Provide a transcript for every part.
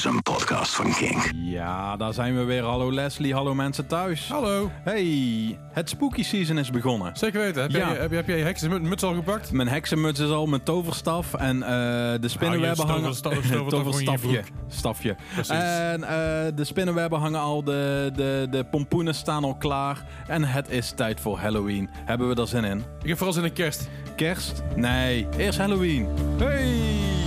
is een podcast van King. Ja, daar zijn we weer. Hallo Leslie, hallo mensen thuis. Hallo. Hey, het spooky season is begonnen. Zeker weten. Heb, Ja. jij, heb, je- heb jij je heksenmuts al gepakt? Mijn heksenmuts is al, mijn toverstaf en eh, de spinnenwebben Hou je hangen... Toverstafje. Stafje. Precies. En eh, de spinnenwebben hangen al, de, de, de pompoenen staan al klaar. En het is tijd voor Halloween. Hebben we er zin in? Ik heb vooral zin in kerst. Kerst? Nee, eerst Halloween. Hey!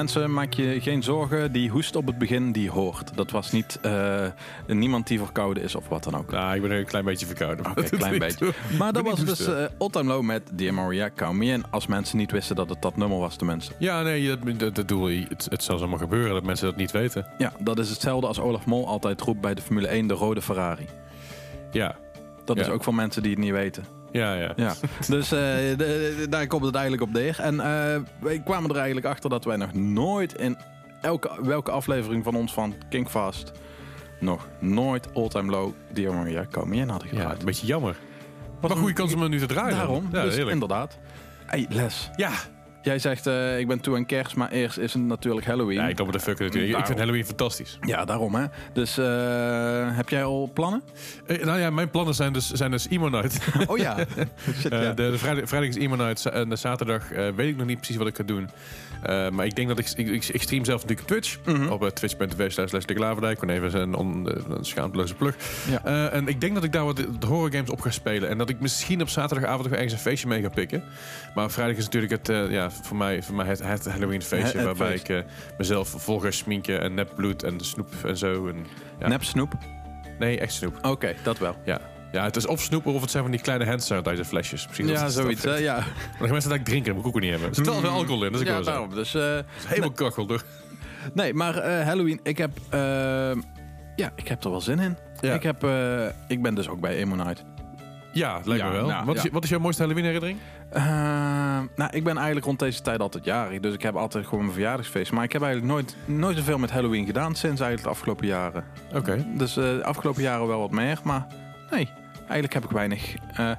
Mensen, maak je geen zorgen. Die hoest op het begin, die hoort. Dat was niet eh, niemand die verkouden is of wat dan ook. Nou, ik ben een klein beetje verkouden. Oké, een klein beetje. Maar dat was dus eh Old Time Low met Dear Maria, In. Als mensen niet wisten dat het dat nummer was, tenminste. Ja, nee, dat, dat, je. Het, het zal zomaar gebeuren dat mensen dat niet weten. Ja, dat is hetzelfde als Olaf Mol altijd roept bij de Formule 1, de rode Ferrari. Ja, Dat is Ja. ook voor mensen die het niet weten. Ja, ja. Ja, dus eh, de- de- daar komt het eigenlijk op neer. En eh, wij kwamen er eigenlijk achter dat wij nog nooit in elke, welke aflevering van ons van Kingfast nog nooit All Time Low Dear Maria Count Me In hadden Ja, gedraaid. een beetje jammer. Wat een- een goede kans om hem nu te draaien. Daarom, Ja, dus heerlijk. inderdaad. Hey Les, Ja, Jij zegt, eh, ik ben toe aan kerst, maar eerst is het natuurlijk Halloween. Ja, ik loop de fuck natuurlijk. Ik vind. Halloween fantastisch. Ja, daarom hè. Dus eh, heb jij al plannen? Eh, nou ja, mijn plannen zijn dus, zijn dus Emo Night. Oh ja. Shit, ja. de, de vrijdag, vrijdag is Emo Night. En de zaterdag weet ik nog niet precies wat ik ga doen. Maar ik denk dat ik, ik, ik, stream zelf natuurlijk op Twitch. Mhm. Op uh, twitch.tv slash Leslie Klaverdijk. Even een, on, een schaamteloze plug. Ja. En ik denk dat ik daar wat de, de horror games op ga spelen. En dat ik misschien op zaterdagavond nog ergens een feestje mee ga pikken. Maar vrijdag is natuurlijk het, eh, ja, voor mij, voor mij het, het Halloween feestje. Het- het waarbij feest. ik eh, mezelf vol ga sminken en nepbloed en snoep en zo. En, ja. Nep snoep? Nee, echt snoep. Oké, dat wel. Ja. ja, het is of snoep of het zijn van die kleine hand sanitizer flesjes. Misschien dat Ja, zoiets. dat- ja. maar de mensen dat ik drinken, dat moet ik ook niet hebben. Er zit wel alcohol in, dus ik ja, zo. daarom. Dus, eh, Helemaal kachel door. nee, maar eh, Halloween, ik heb, eh, ja, ik heb er wel zin in. Ja. Ik, heb, eh, ik ben dus ook bij Emo Night. Ja, lijkt Ja, me wel. nou, wat, is, wat is jouw mooiste Halloween herinnering? Eh, nou, ik ben eigenlijk rond deze tijd altijd jarig. Dus ik heb altijd gewoon mijn verjaardagsfeest. Maar ik heb eigenlijk nooit, nooit zoveel met Halloween gedaan sinds eigenlijk de afgelopen jaren. Oké. Dus eh, de afgelopen jaren wel wat meer. Maar nee, eigenlijk heb ik weinig. Eh,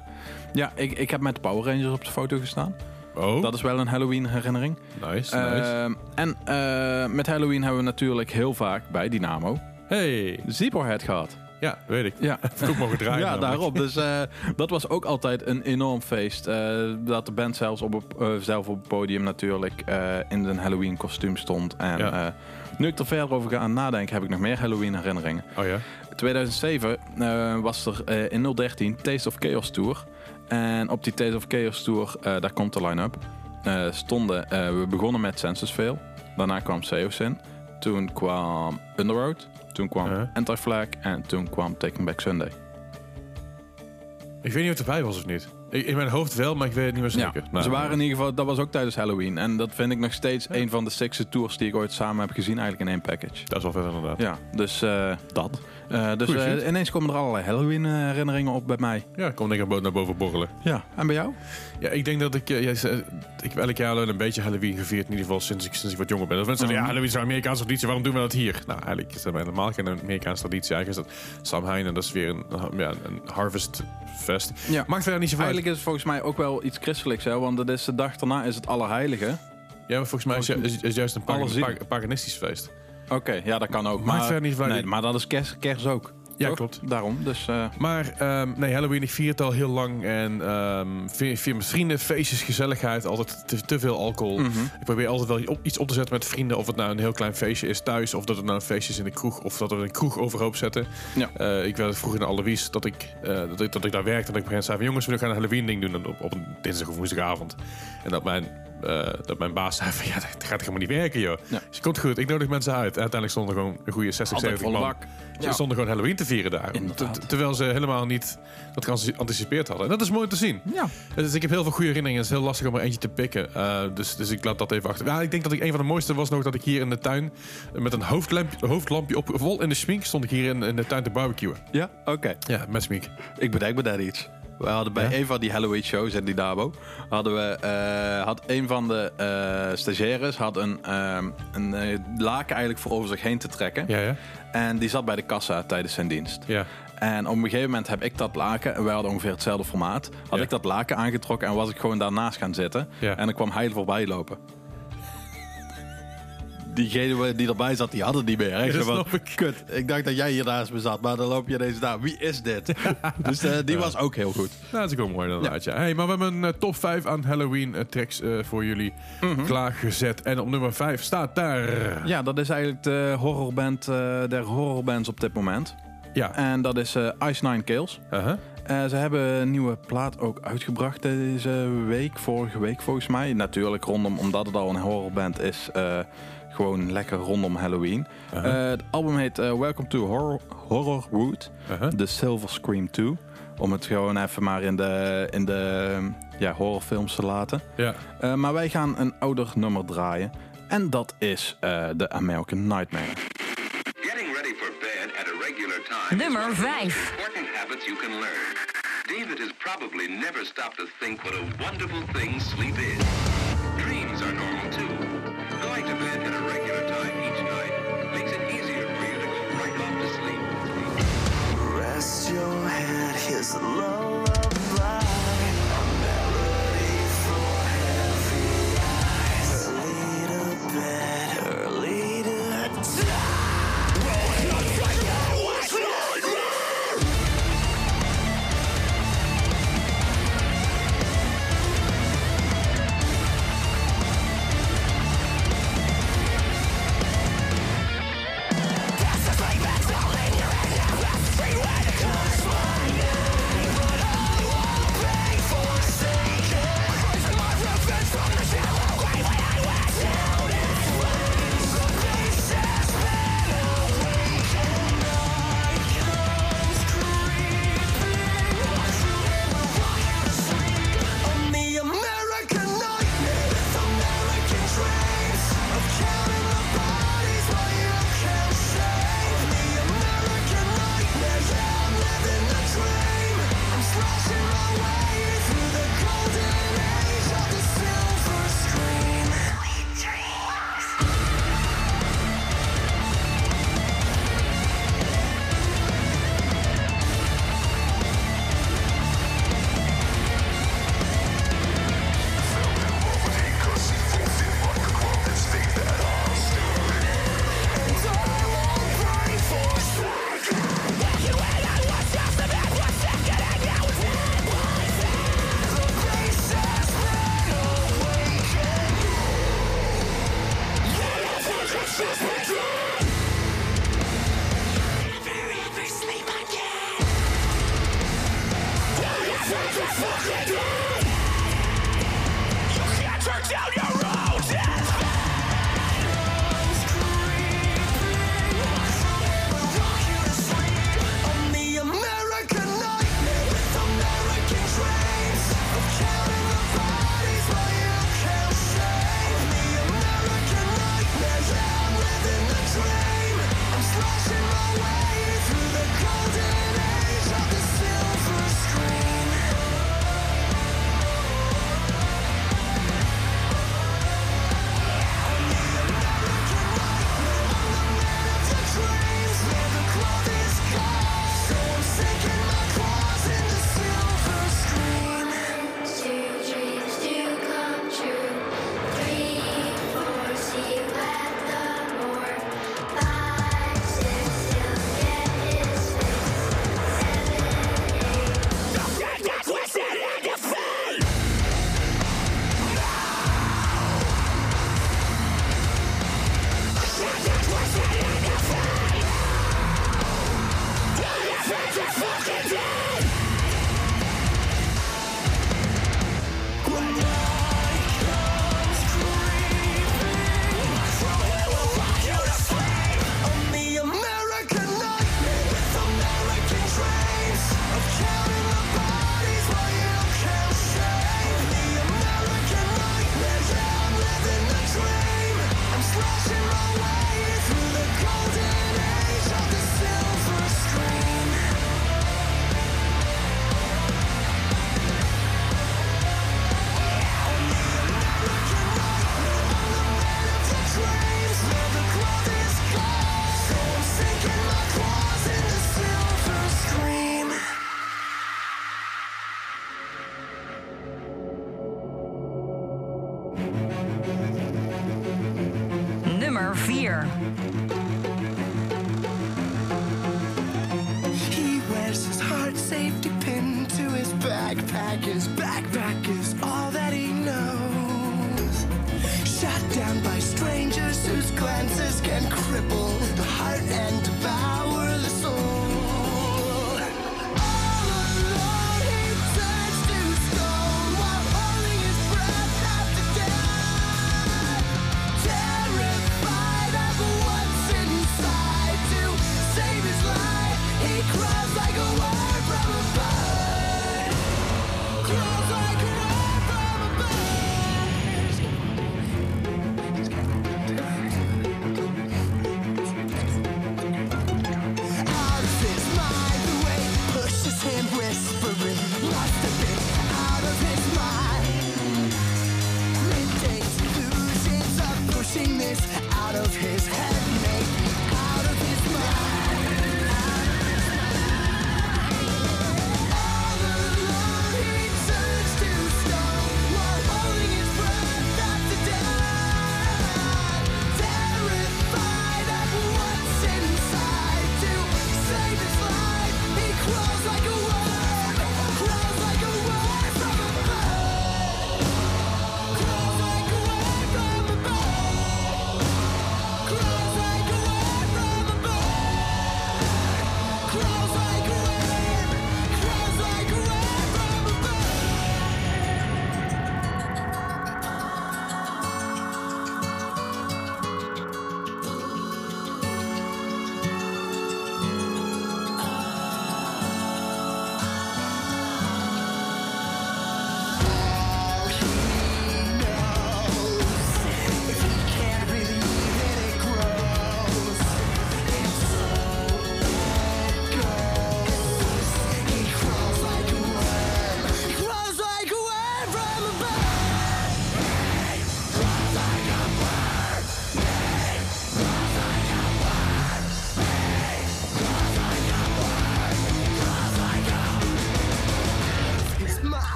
ja, ik, ik heb met de Power Rangers op de foto gestaan. Oh, Dat is wel een Halloween herinnering. nice, nice. Ehm, en eh, met Halloween hebben we natuurlijk heel vaak bij Dynamo hey. Zeeborhead gehad. Ja, weet ik. Ja, Heb ik ook mogen draaien. ja daarop. Dus eh, dat was ook altijd een enorm feest. Eh, dat de band zelfs op, eh, zelf op het podium natuurlijk in een Halloween kostuum stond. En Ja. nu ik er verder over ga nadenken, heb ik nog meer Halloween herinneringen. Oh ja? 2007 eh, was er in 013 Taste of Chaos Tour. En op die Taste of Chaos Tour, daar komt de line-up, stonden... we begonnen met Census Fail. Daarna kwam Seosin. Toen kwam Underworld. Toen kwam. Anti-Flag. En toen kwam Taking Back Sunday. Ik weet niet of het erbij was of niet. Ik, in mijn hoofd wel, maar ik weet het niet meer Ja, zeker. Nou, ze waren in ieder geval, dat was ook tijdens Halloween. En dat vind ik nog steeds een van de sixte tours die ik ooit samen heb gezien, eigenlijk in één package. Dat is wel vet inderdaad. Ja, dus eh, dat. Eh, dus eh, ineens komen er allerlei Halloween eh, herinneringen op bij mij. Ja, ik kom denk ik naar bo- naar boven borrelen. Ja, en bij jou? Ja, ik denk dat ik... eh, jij zei- ik heb elk jaar een beetje Halloween gevierd. In ieder geval sinds ik, sinds ik wat jonger ben. Dat mensen zeggen, ja, Mhm. Halloween is een Amerikaanse traditie. Waarom doen we dat hier? Nou, eigenlijk is dat helemaal geen Amerikaanse traditie. Eigenlijk is dat Samhain en dat is weer een, ja, een harvest fest. Ja. Maakt verder niet zoveel. Eigenlijk is het volgens mij ook wel iets christelijks, hè? want het is de dag daarna is het Allerheilige. Ja, maar volgens mij is, ju- is, is juist een pagan, paganistisch feest. Oké, ja, dat kan ook. Maakt maar, niet nee, maar dat is kerst, kerst ook. Ja, toch? klopt. Daarom, dus... eh, Maar ehm, nee, Halloween, ik vier het al heel lang. En ehm vier, vier met vrienden, feestjes, gezelligheid. Altijd te, te veel alcohol. mhm. Ik probeer altijd wel op- iets op te zetten met vrienden. Of het nou een heel klein feestje is thuis. Of dat het nou een feestje is in de kroeg. Of dat we een kroeg overhoop zetten. Ja. Eh, ik werd vroeger in Alois dat ik, eh, dat ik, dat ik daar werkte. En dat ik begin zei van jongens, we gaan een Halloween ding doen. Op, op een dinsdag of woensdagavond. En dat mijn, eh, dat mijn baas zei van ja, dat gaat helemaal niet werken joh. Ja. Dus het komt goed, ik nodig mensen uit. Uiteindelijk stonden er gewoon een goede 60, Altijd 70 volle man. Ze Ja. stonden gewoon Halloween te vieren daar. Terwijl ze helemaal niet dat geanticipeerd hadden. En dat is mooi te zien. Ja. Dus ik heb heel veel goede herinneringen. Het is heel lastig om er eentje te pikken. Uh, dus, dus ik laat dat even achter. Ja, ik denk dat ik een van de mooiste was nog dat ik hier in de tuin met een hoofdlampje, hoofdlampje op, vol in de smink stond ik hier in, in de tuin te barbecuen. Ja, oké. Ja, met smink. Ik bedenk me daar iets. We hadden bij Ja? een van die Halloween shows in Dynamo, hadden we, eh, had een van de eh stagiaires had een, ehm, een eh, laken eigenlijk voor over zich heen te trekken. Ja, ja. En die zat bij de kassa tijdens zijn dienst. Ja. En op een gegeven moment heb ik dat laken, en wij hadden ongeveer hetzelfde formaat, had ik dat laken aangetrokken en was ik gewoon daarnaast gaan zitten. En dan kwam hij er voorbij lopen. Diegene die erbij zat, die hadden die meer. hè? Ik dat zei van, snap ik. Kut, ik dacht dat jij hier naast me zat, maar dan loop je ineens daar. Wie is dit? dus eh, die Ja. was ook heel goed. Nou, dat is ook mooi inderdaad. Ja. Hey, maar we hebben een eh, top 5 aan Halloween eh, tracks voor jullie klaargezet. En op nummer 5 staat daar... Ja, dat is eigenlijk de horrorband der horrorbands op dit moment. Ja. En dat is Ice Nine Kills. Eh, ze hebben een nieuwe plaat ook uitgebracht deze week, vorige week volgens mij. Natuurlijk rondom, omdat het al een horrorband is, gewoon lekker rondom Halloween. Uh-huh. Eh, het album heet eh, Welcome to Horror, Horrorwood, Uh-huh. The Silver Scream 2. Om het gewoon even maar in de, in de ja, horrorfilms te laten. Ja. Eh, maar wij gaan een ouder nummer draaien. En dat is eh The American Nightmare. Getting ready for bed at a regular time. Nummer one of the most 5. Important habits you can learn. David has probably never stopped to think what a wonderful thing sleep is. his love.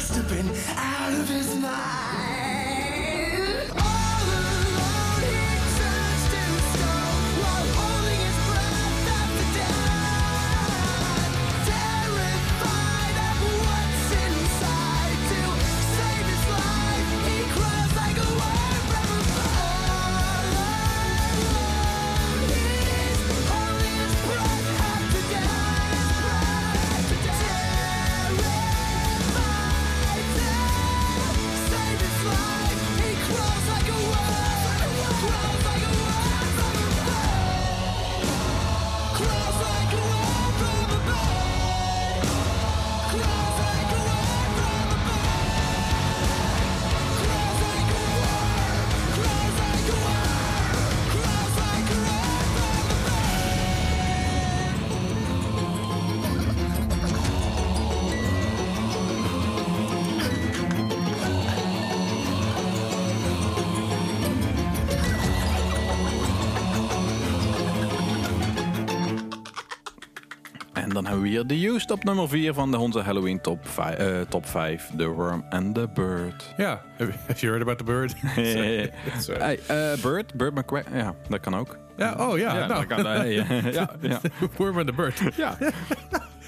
Must have been out of his mind. En dan hebben we hier de Used op nummer 4 van de onze Halloween top 5. eh, top 5 The Worm and the Bird. Ja, have you heard about the bird? Sorry. hey, eh, Bird, Bird McQuack, ja, dat kan ook. Ja, oh ja, Ja, nou. dat kan, eh, ja, ja, Worm and the bird. ja.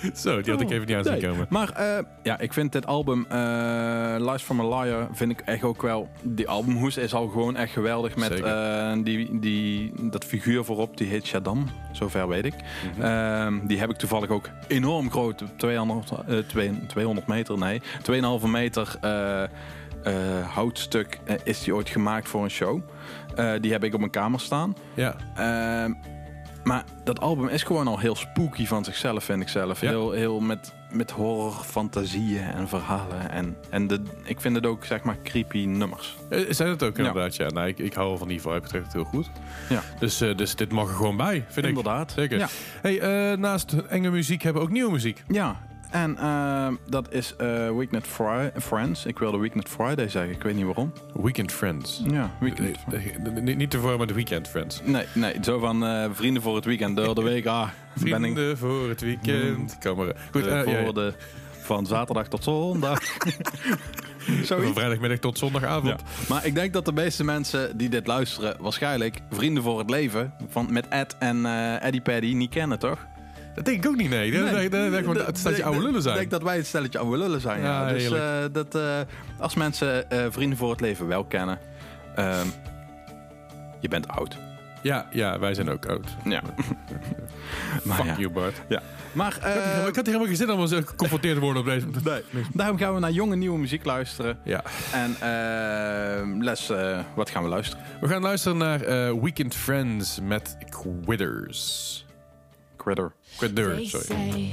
Zo, die had ik even niet aan zien Nee, komen. Maar eh, ja, ik vind dit album, eh Lies from a Liar, vind ik echt ook wel... Die albumhoes is al gewoon echt geweldig met Zeker. eh, die, die, dat figuur voorop, die heet Shaddam, zover weet ik. Ehm, die heb ik toevallig ook enorm groot, 200, eh, twee- 200 meter, nee, 2,5 meter eh, eh, houtstuk eh, is die ooit gemaakt voor een show. Eh, die heb ik op mijn kamer staan. Ja, Ehm, maar dat album is gewoon al heel spooky van zichzelf, vind ik zelf. Ja. Heel, heel met, met horror, fantasieën en verhalen. En, en de, ik vind het ook, zeg maar, creepy nummers. Eh, zijn het ook inderdaad, ja. Nou, ik, ik hou van die vibe, betreft het heel goed. Ja. Dus, eh, dus dit mag er gewoon bij, vind ik. Inderdaad. Zeker. Ja. Hey, eh, naast enge muziek hebben we ook nieuwe muziek. Ja, en ehm, dat is eh, Weekend Friends. Ik wilde Weekend Friday zeggen, ik weet niet waarom. Weekend Friends? Ja, Weekend Niet te vormen met Weekend Friends. Nee, nee zo van eh, vrienden voor het weekend, door de week. Ah, vrienden voor het weekend. Hmm. Kom maar. Goed, voor de, eh, van zaterdag tot zondag. Van vrijdagmiddag tot zondagavond. Maar ik denk dat de meeste mensen die dit luisteren... waarschijnlijk Vrienden voor het Leven van, met Ed en Eddie Paddy niet kennen, toch? Dat denk ik ook niet, nee. nee. Dat, dat, dat, dat het stelletje oude lullen zijn. Ik denk dat wij het stelletje oude lullen zijn, ja. dus eh, dat, uh, als mensen eh, Vrienden voor het Leven wel kennen... Ehm, je bent oud. Ja, ja, wij zijn ook oud. Ja. Fuck you, Bart. Ja. Maar, ik, had, hier helemaal geen zin om zo geconfronteerd te worden op deze. Nee. Daarom gaan we naar jonge nieuwe muziek luisteren. Ja. En ehm, Les, wat gaan we luisteren? We gaan luisteren naar Weekend Friends met Quitters. Quitter. Quit doing it. Sorry.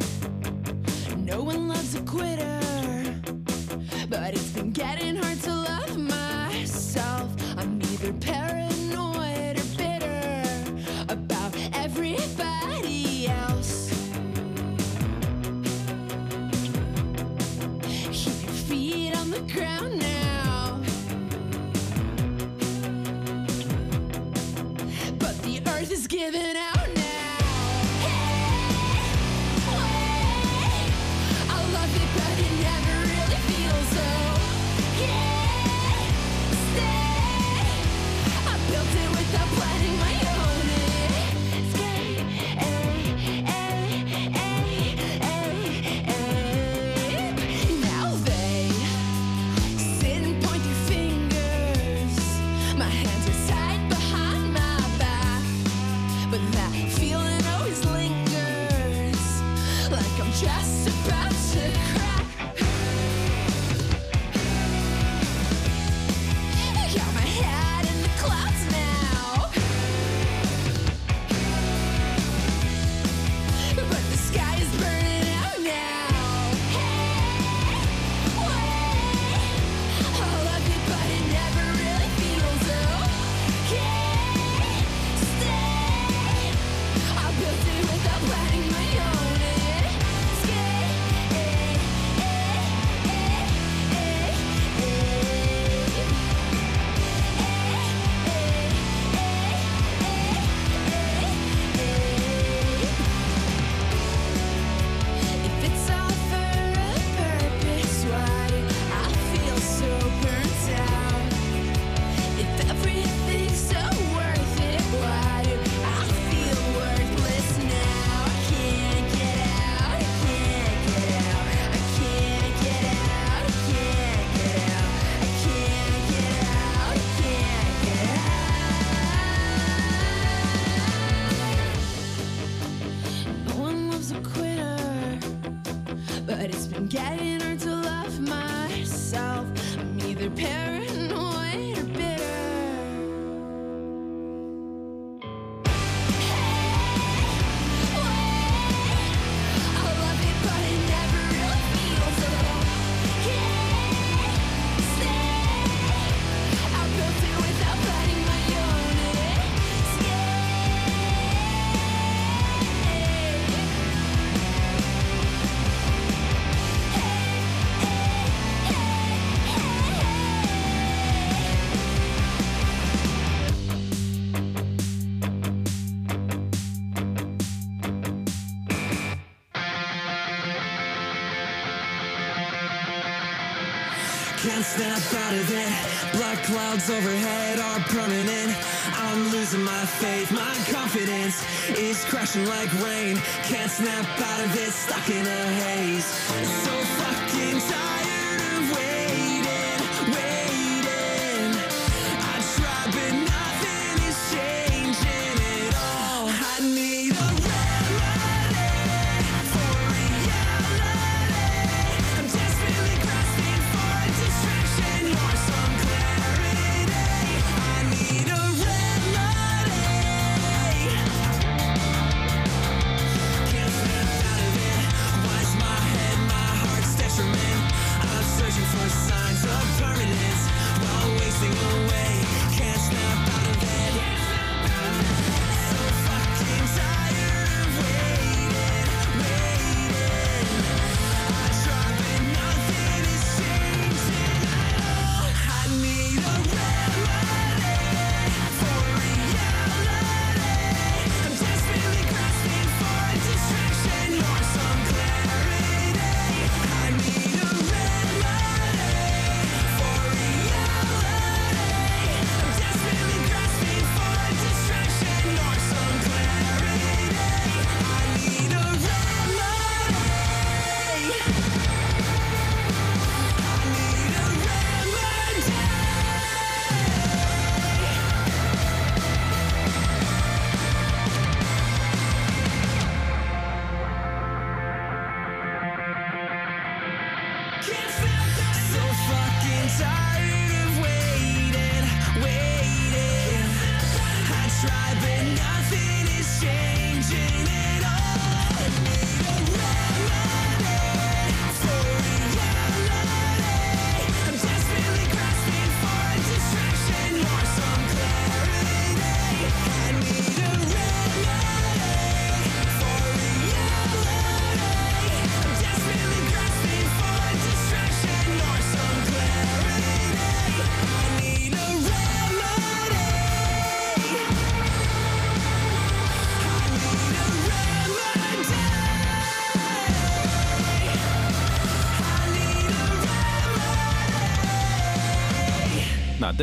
can't snap out of it. Black clouds overhead are permanent I'm losing my faith, my confidence is crashing like rain. Can't snap out of it, stuck in a haze. So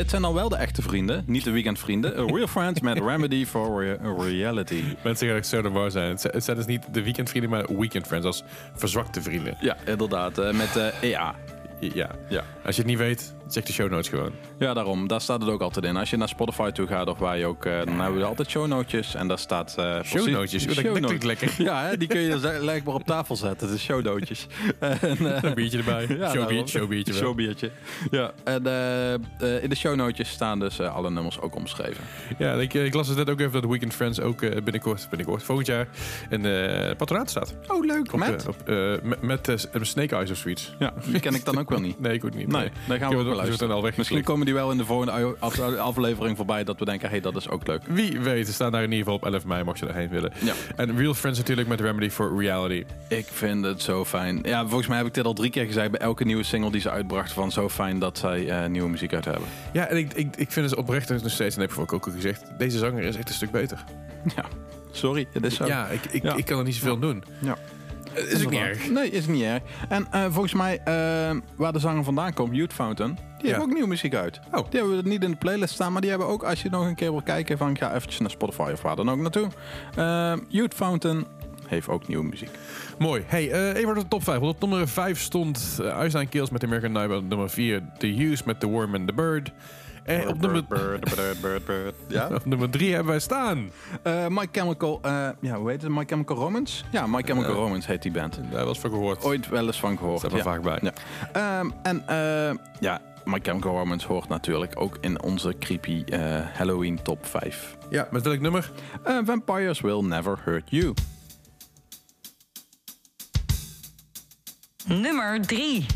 zijn dan wel de echte vrienden, niet de weekendvrienden. A Real Friends met Remedy for Rea- Reality. Mensen gaan echt zo de war zijn. Het zijn- dus niet de weekendvrienden, maar weekend friends als verzwakte vrienden. Ja, inderdaad. eh, met eh, EA. Ja. Ja. Als je het niet weet, check de show notes gewoon. ja, daarom. Daar staat het ook altijd in. Als je naar Spotify toe gaat, of waar je ook... eh, dan hebben we altijd shownootjes. En daar staat... eh precies- Shownootjes? Oeh, dat- dat klinkt lekker. Ja, hè, die kun je dus maar op tafel zetten. De en, eh, Een biertje erbij. Ja, daarom. showbiertje wel. Showbiertje. Ja, en eh, eh, in de shownootjes staan dus eh, alle nummers ook omschreven. Ja, ik, ik las dus net ook even dat Weekend Friends ook eh, binnenkort, binnenkort, volgend jaar in de patronaat staat. Oh, leuk. Op, Met? eh, op, eh, met met eh, Snake Eyes of zoiets. Ja, die ken ik dan ook wel niet. Nee, ik ook niet. Nee, daar gaan we ook wel luisteren. al Misschien komen die wel in de volgende af- af- aflevering voorbij dat we denken, hey, dat is ook leuk. Wie weet, ze staan daar in ieder geval op 11 mei, mocht je daarheen willen. Ja. En Real Friends natuurlijk met Remedy for Reality. Ik vind het zo fijn. Ja, volgens mij heb ik dit al drie keer gezegd bij elke nieuwe single die ze uitbrachten. Van zo fijn dat zij eh, nieuwe muziek uit hebben. Ja, en ik, ik, ik vind het oprecht nog steeds, en dat heb ik ook al gezegd, deze zanger is echt een stuk beter. Ja, sorry, het is zo. Ja, ik, ik, Ja. ik kan er niet zoveel doen. Ja. Het is ook niet erg. Nee, is niet erg. En eh, volgens mij, eh, waar de zanger vandaan komt, Youth Fountain, die hebben ook nieuwe muziek uit. Oh. Die hebben we niet in de playlist staan, maar die hebben ook, als je nog een keer wil kijken, van ga eventjes naar Spotify of waar dan ook naartoe. Eh, Youth Fountain heeft ook nieuwe muziek. Mooi. Hey, eh, even naar de top 5. Want op nummer 5 stond Nine Kills met American Nightmare. Op nummer 4 The Hughes met The Worm and the Bird. En op nummer, Bird, bird, bird, bird. Ja? op nummer 3 hebben wij staan. Eh, My Chemical, eh, ja, hoe heet het? My Chemical Romance? Ja, My Chemical Ja. Romance heet die band. Daar was van gehoord. Ooit wel eens van gehoord. Staat er ja. vaak bij. Ja. Ehm, en eh, ja, My Chemical Romance hoort natuurlijk ook in onze creepy eh, Halloween top 5. Ja, met welk nummer? Eh, Vampires Will Never Hurt You. Nummer 3.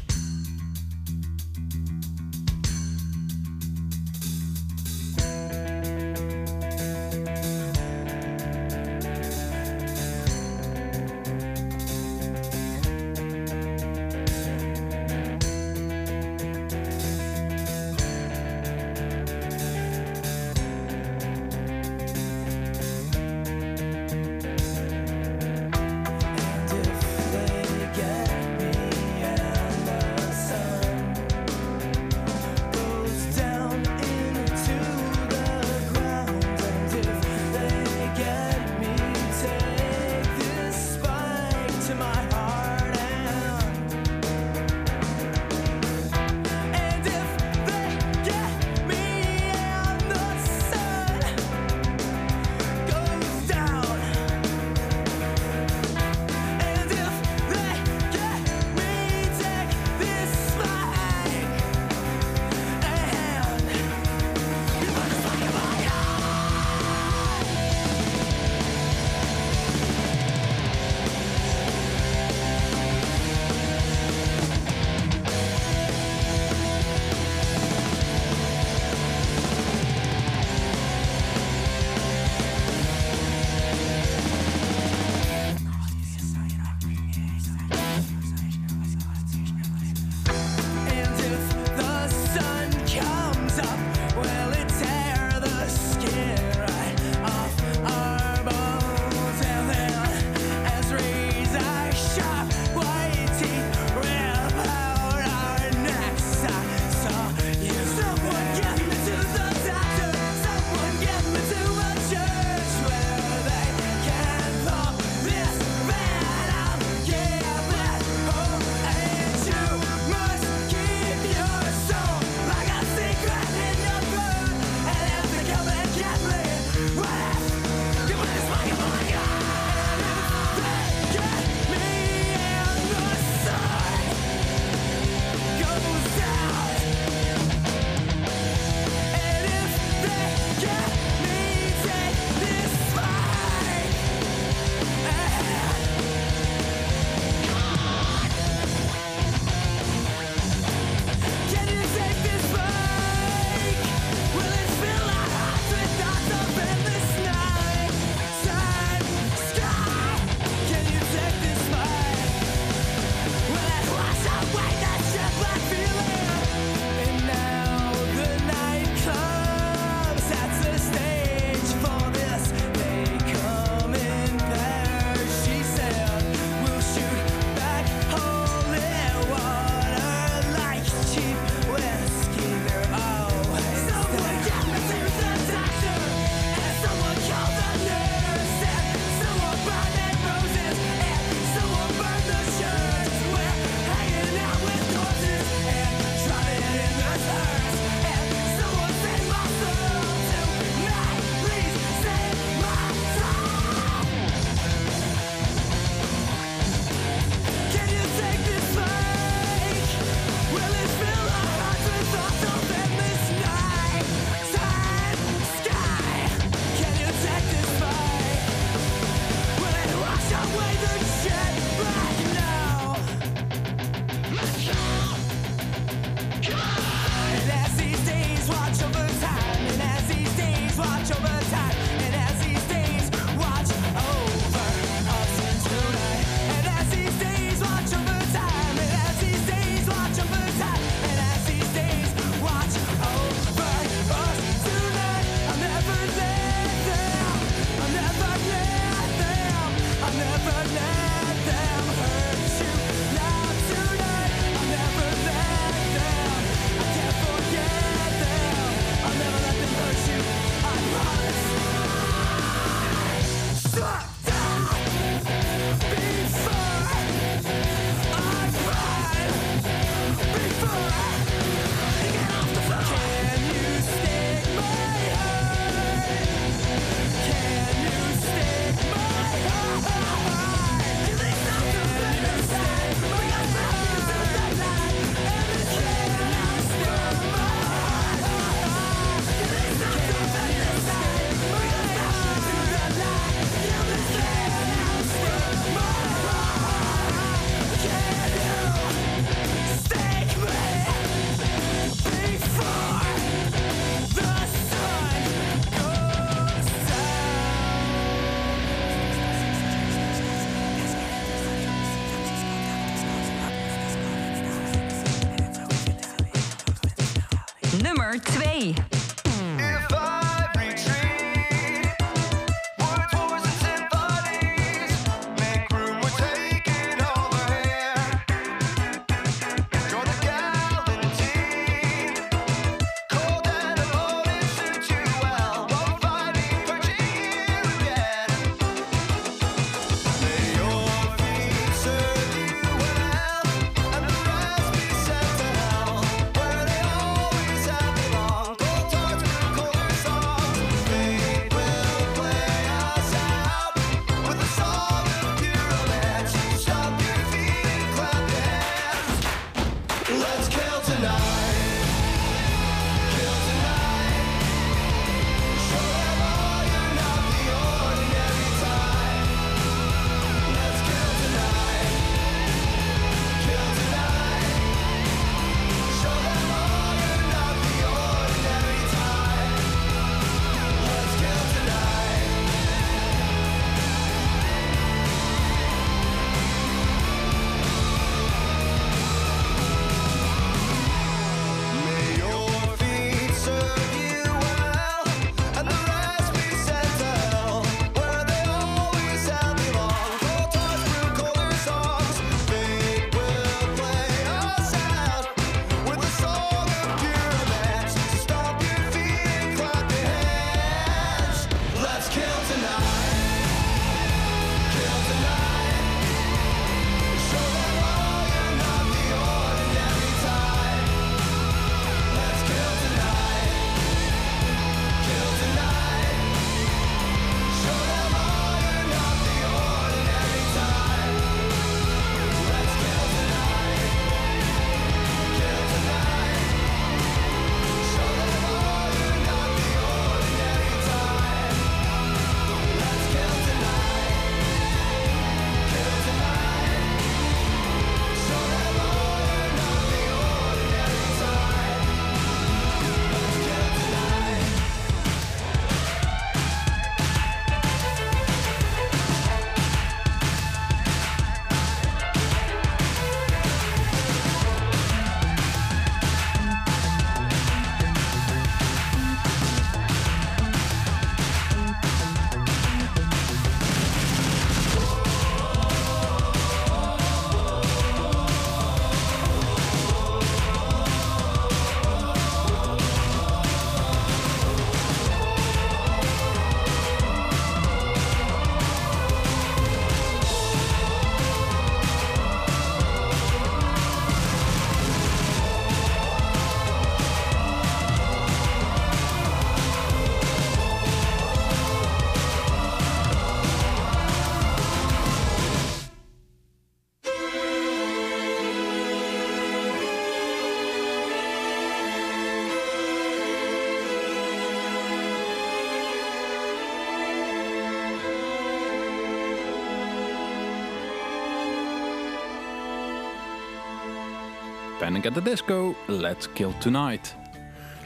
Panic at the Disco, Let's Kill Tonight.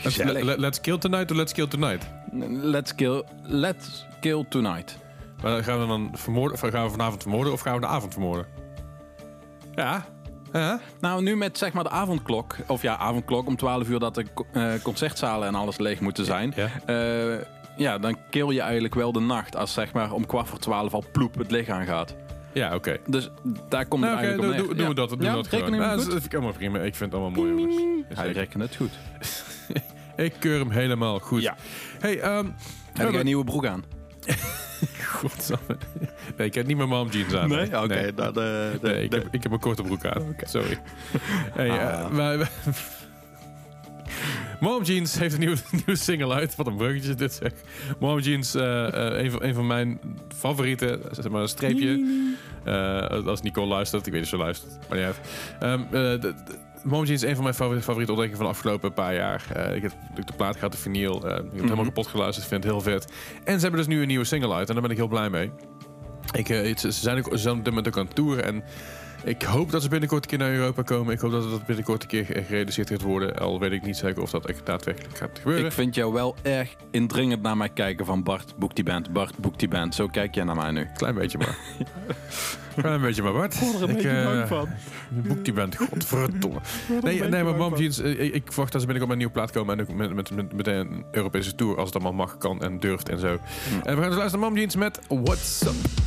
Let's, let's kill tonight or let's kill tonight? Let's kill, let's kill Tonight. Maar gaan we dan vermoorden, of gaan we vanavond vermoorden of gaan we de avond vermoorden? Ja. Ja. Nou, nu met zeg maar de avondklok, of ja, avondklok om 12 uur dat de eh, concertzalen en alles leeg moeten zijn. Ja. Eh, ja, dan kill je eigenlijk wel de nacht als zeg maar om kwart voor 12 al ploep het licht aangaat. Ja, oké. Dus daar komt Nou, het oké, eigenlijk doe, op neer. doen we dat. Doen we dat gewoon. dat vind ik allemaal prima. Ik vind het allemaal mooi, jongens. Hij rekent het goed. Ik keur hem helemaal goed. Ja. Hey, ehm Heb jij een nieuwe broek aan? Godsamme. Nee, ik heb niet mijn mom jeans aan. Oké, dat, eh, Nee, ik, heb, ik heb een korte broek aan. Sorry. Hey, Ah. eh, wij- Mom Jeans heeft een nieuwe, nieuwe single uit. Wat een bruggetje dit zeg. Mom Jeans, eh, eh, een, van, een van mijn favorieten, zeg maar een streepje. Eh, als Nicole luistert, ik weet niet of ze luistert, maar niet de- de- Mom Jeans is een van mijn favoriete, favoriete ontdekkingen van de afgelopen paar jaar. Ik heb de plaat gehad, de vinyl. ik heb het helemaal kapot geluisterd, vind het heel vet. En ze hebben dus nu een nieuwe single uit en daar ben ik heel blij mee. Ik, ze zijn ook ze zijn op dit moment ook aan het toeren en ik hoop dat ze binnenkort een keer naar Europa komen. Ik hoop dat het binnenkort een keer gerealiseerd gaat worden. Al weet ik niet zeker of dat echt daadwerkelijk gaat gebeuren. Ik vind jou wel erg indringend naar mij kijken van Bart, boek die band, Bart, boek die band. Zo kijk jij naar mij nu. Klein beetje maar. Klein beetje maar, Bart. ik, eh, Boek die band, godverdomme. Nee, nee, maar Mom Jeans, eh, ik, ik verwacht dat ze binnenkort met een nieuwe plaat komen. En ook met, met, met, met een Europese tour, als het allemaal mag, kan en durft en zo. En we gaan dus luisteren naar Mom Jeans met What's Up.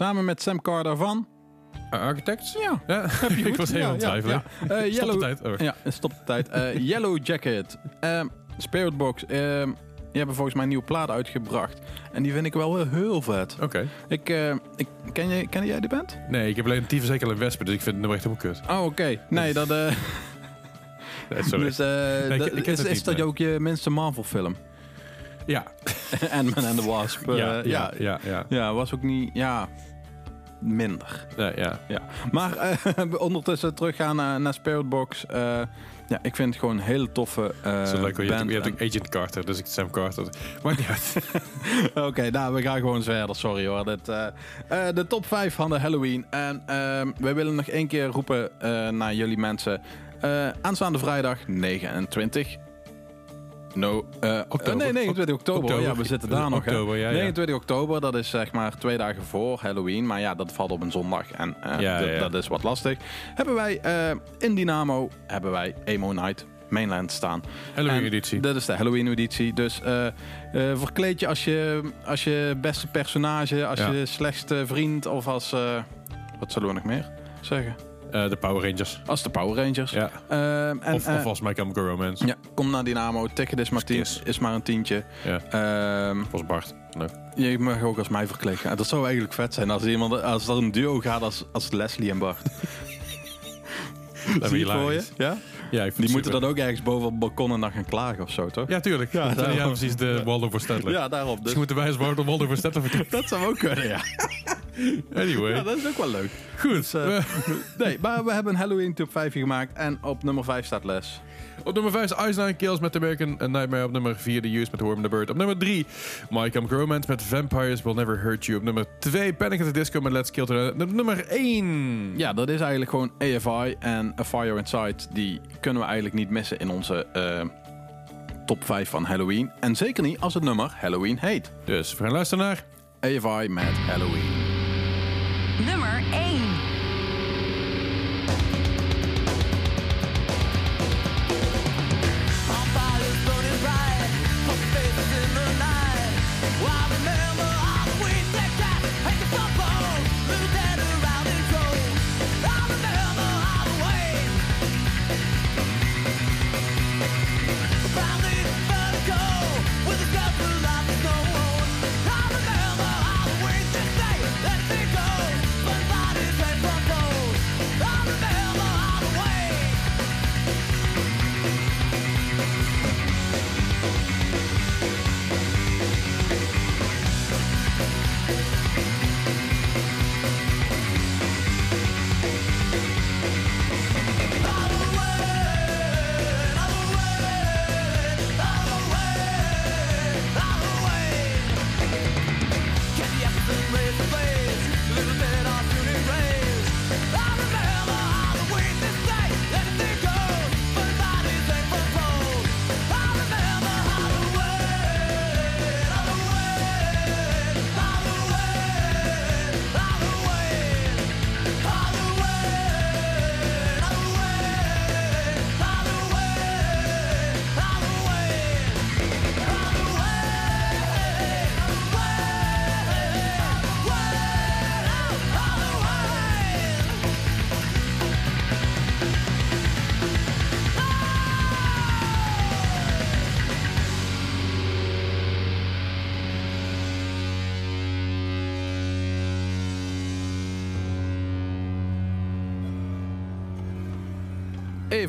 Samen met Sam Carter van... Uh, Architects? Ja, Ja, ik was aan het twijfelen. ja. Eh, Stop Yellow, de tijd. Oh. Ja, stop de tijd. Eh, Yellow Jacket. Ehm, Spirit Box. ehm, die hebben volgens mij een nieuwe plaat uitgebracht. En die vind ik wel heel vet. Oké. Ik, eh, ik, ken, je, ken jij die band? Nee, ik heb alleen een tyfus en wespen, dus ik vind het nummer echt helemaal kut. Oh, oké. Nee, dat... eh Nee, sorry. dus, eh, ik- ik is, is dat nee. ook je minste Marvel film? ja. Ant-Man and the Wasp. eh, ja, ja, ja, ja. Ja, was ook niet... Ja, minder. Nee, ja. Ja. Maar eh, ondertussen teruggaan naar, naar Spirit Box. eh, ja, ik vind het gewoon een hele toffe eh Zo leuk, je, hebt, je hebt ook Agent Carter, dus ik Sam Carter. Niet uit. Oké, nou, we gaan gewoon verder. Sorry hoor. Dit, de top 5 van de Halloween. En ehm wij willen nog één keer roepen naar jullie mensen. Aanstaande vrijdag 29. No, eh, Oktober. eh, nee, 29 oktober. Oktober. Ja, we zitten daar nog. Oktober, ja, ja. 29 oktober, dat is zeg maar twee dagen voor Halloween. Maar ja, dat valt op een zondag. En eh, Ja, dat- is wat lastig. Hebben wij in Dynamo, hebben wij Emo Night Mainland staan. Halloween En editie. Dat is de Halloween editie. Dus verkleed je als, je als je beste personage, als Ja. je slechtste vriend of als... wat zullen we nog meer zeggen? Eh, de Power Rangers. Als de Power Rangers. Ja. Ehm, en, of, eh, of als My Chemical Romance. ja, kom naar Dynamo. Ticket is maar, tien, is maar een tientje. Ja. Ehm, als Bart. Je mag ook als mij verkleed gaan. Dat zou eigenlijk vet zijn als, iemand, als er een duo gaat als, als Leslie en Bart. Dat Zie je voor je? Ja? Ja, ik vind Die moeten dan ook ergens boven op het balkon en dan gaan klagen of zo, toch? Ja, tuurlijk. Ja, Ja, ja, daarom. precies. De Waldo voor Stedtler. Ja, daarop. Dus. Dus moeten wij als Waldo Waldo voor Stedtler verkleeden. Dat zou ook kunnen, ja. Anyway. Ja, dat is ook wel leuk. Goed. eh, We- Nee, maar we hebben een Halloween top 5 gemaakt. En op nummer 5 staat Les. Op nummer 5 is Ice Nine Kills met American Nightmare. Op nummer 4 The Use met Worm the Bird. Op nummer 3 My Chemical Romance met Vampires Will Never Hurt You. Op nummer 2 Panic at the Disco met Let's Kill Tonight. Op nummer 1. Ja, dat is eigenlijk gewoon AFI en A Fire Inside. Die kunnen we eigenlijk niet missen in onze eh, top 5 van Halloween. En zeker niet als het nummer Halloween heet. Dus we gaan luisteren naar... AFI met Halloween. Nummer 1.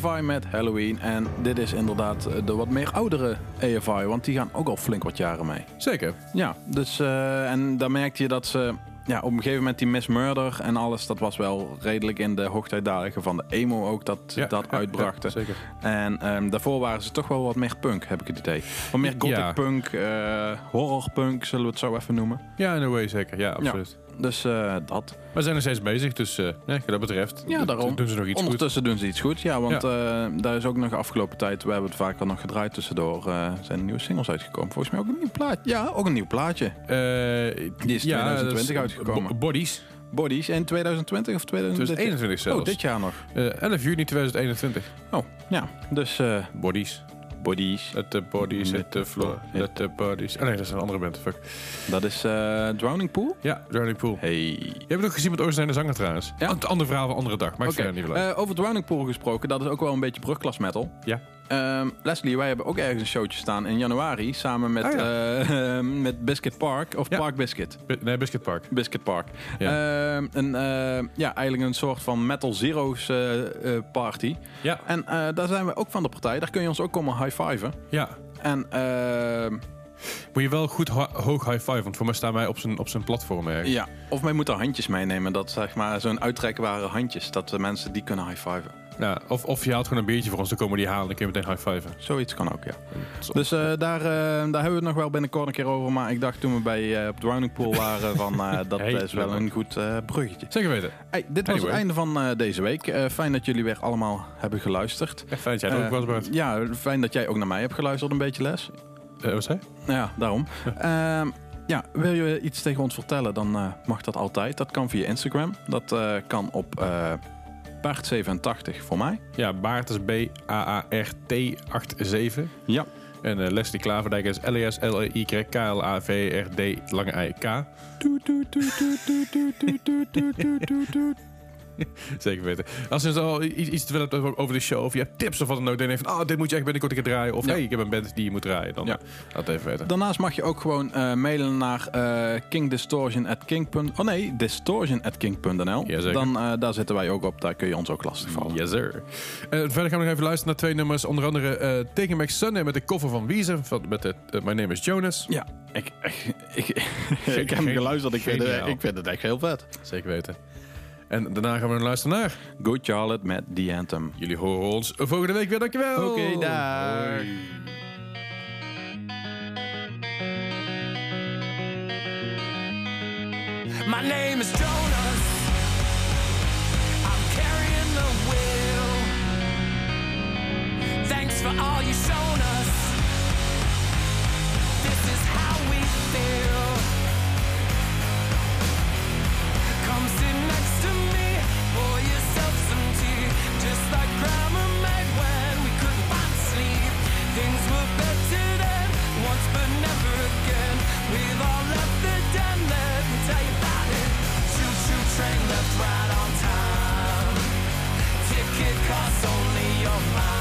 AFI met Halloween. En dit is inderdaad eh, de wat meer oudere AFI. Want die gaan ook al flink wat jaren mee. Zeker. Ja, dus eh, en dan merkte je dat ze ja, op een gegeven moment die Miss Murder en alles, dat was wel redelijk in de hoogtijdagen van de emo ook dat Ja, dat ja, uitbrachten. ja, zeker. En ehm, daarvoor waren ze toch wel wat meer punk, heb ik het idee. Wat meer gothic punk, eh horror punk, zullen we het zo even noemen. Ja, in a way zeker. Ja, absoluut. Dus eh, dat. We zijn nog steeds bezig, dus eh ja, wat dat betreft Ja, daarom. doen ze nog iets goed. Ondertussen doen ze iets goed. Ja, want eh, daar is ook nog afgelopen tijd, we hebben het vaker nog gedraaid tussendoor, zijn er nieuwe singles uitgekomen. Volgens mij ook een nieuw plaatje. Ja, ook een nieuw plaatje. Die is 2020 uitgekomen. Bo- Bodies. Bodies in 2020 of 2021? 2021 zelfs. Oh, dit jaar nog. Eh, 11 juni 2021. Oh, ja. Dus Bodies. Bodies. Let the bodies hit the floor. Let the bodies... Oh nee, dat is een andere band. Fuck. Dat is eh, Drowning Pool. Ja, Drowning Pool. Hey. Je hebt het ook gezien met de originele zanger trouwens. Ja. Ander verhaal van andere dag. Maar ik Oké, vind het niet leuk. eh, over Drowning Pool gesproken, dat is ook wel een beetje brugklas metal. ja. Ehm, Leslie, wij hebben ook ergens een showtje staan in januari samen met, Oh eh, met Biscuit Park, of Ja. Park Biscuit. Bi- Nee, Biscuit Park. Biscuit Park. Ja. Ehm, een, eh, ja, eigenlijk een soort van Metal Zero's eh, party. Ja. En daar zijn we ook van de partij. Daar kun je ons ook komen high-fiven. Ja. En ehm, Moet je wel goed ho- hoog high five, want voor mij staan wij op zijn, op zijn platform ergens. ja, of wij moeten handjes meenemen. Dat zeg maar zo'n uittrekbare handjes. Dat de mensen die kunnen high-fiven. Ja, of, of je haalt gewoon een biertje voor ons, dan komen we die halen en dan kun je meteen high fiven. Zoiets kan ook, ja. Dus eh, daar, eh, daar hebben we het nog wel binnenkort een keer over. Maar ik dacht toen we bij eh, op Drowning Pool waren van eh, dat Hey, is wel leuk. een goed eh, bruggetje. Zeker weten. Hey, dit was Anyway. het einde van eh, deze week. Eh, fijn dat jullie weer allemaal hebben geluisterd. Fijn dat jij er ook Eh, was, Bart. Ja, fijn dat jij ook naar mij hebt geluisterd een beetje les. Eh, wat zei je? Ja, daarom. Ehm, ja, wil je iets tegen ons vertellen, dan eh, mag dat altijd. Dat kan via Instagram. Dat eh, kan op eh Bart87 voor mij. Ja, Baart is B-A-A-R-T-87. Ja. En eh, Leslie Klaverdijk is L-E-S-L-E-Y-K-L-A-V-R-D lange I-K. Zeker weten. Als je al iets, te willen hebt over de show, of je hebt tips of wat dan ook, dan denk je van, oh, dit moet je echt binnenkort een keer draaien. Of hey, ik heb een band die je moet draaien. Dan Ja. laat het even weten. Daarnaast mag je ook gewoon eh, mailen naar eh kingdistortion@king. Oh nee, distortion@king.nl. Zeker. Dan eh, daar zitten wij ook op. Daar kun je ons ook lastigvallen. Yes, sir. Verder gaan we nog even luisteren naar twee nummers. Onder andere Taking Back Sunday met de cover van Weezer. Van, met de My Name is Jonas. Ja, ik, ik, ik, ik heb hem geluisterd. Ik vind, ik vind het echt heel vet. Zeker weten. En daarna gaan we luisteren naar... Good Charlotte met The Anthem. Jullie horen ons volgende week weer. Dankjewel. Oké, dag. Hoi. My name is Jonas. I'm carrying the wheel. Thanks for all you've shown us. your mine.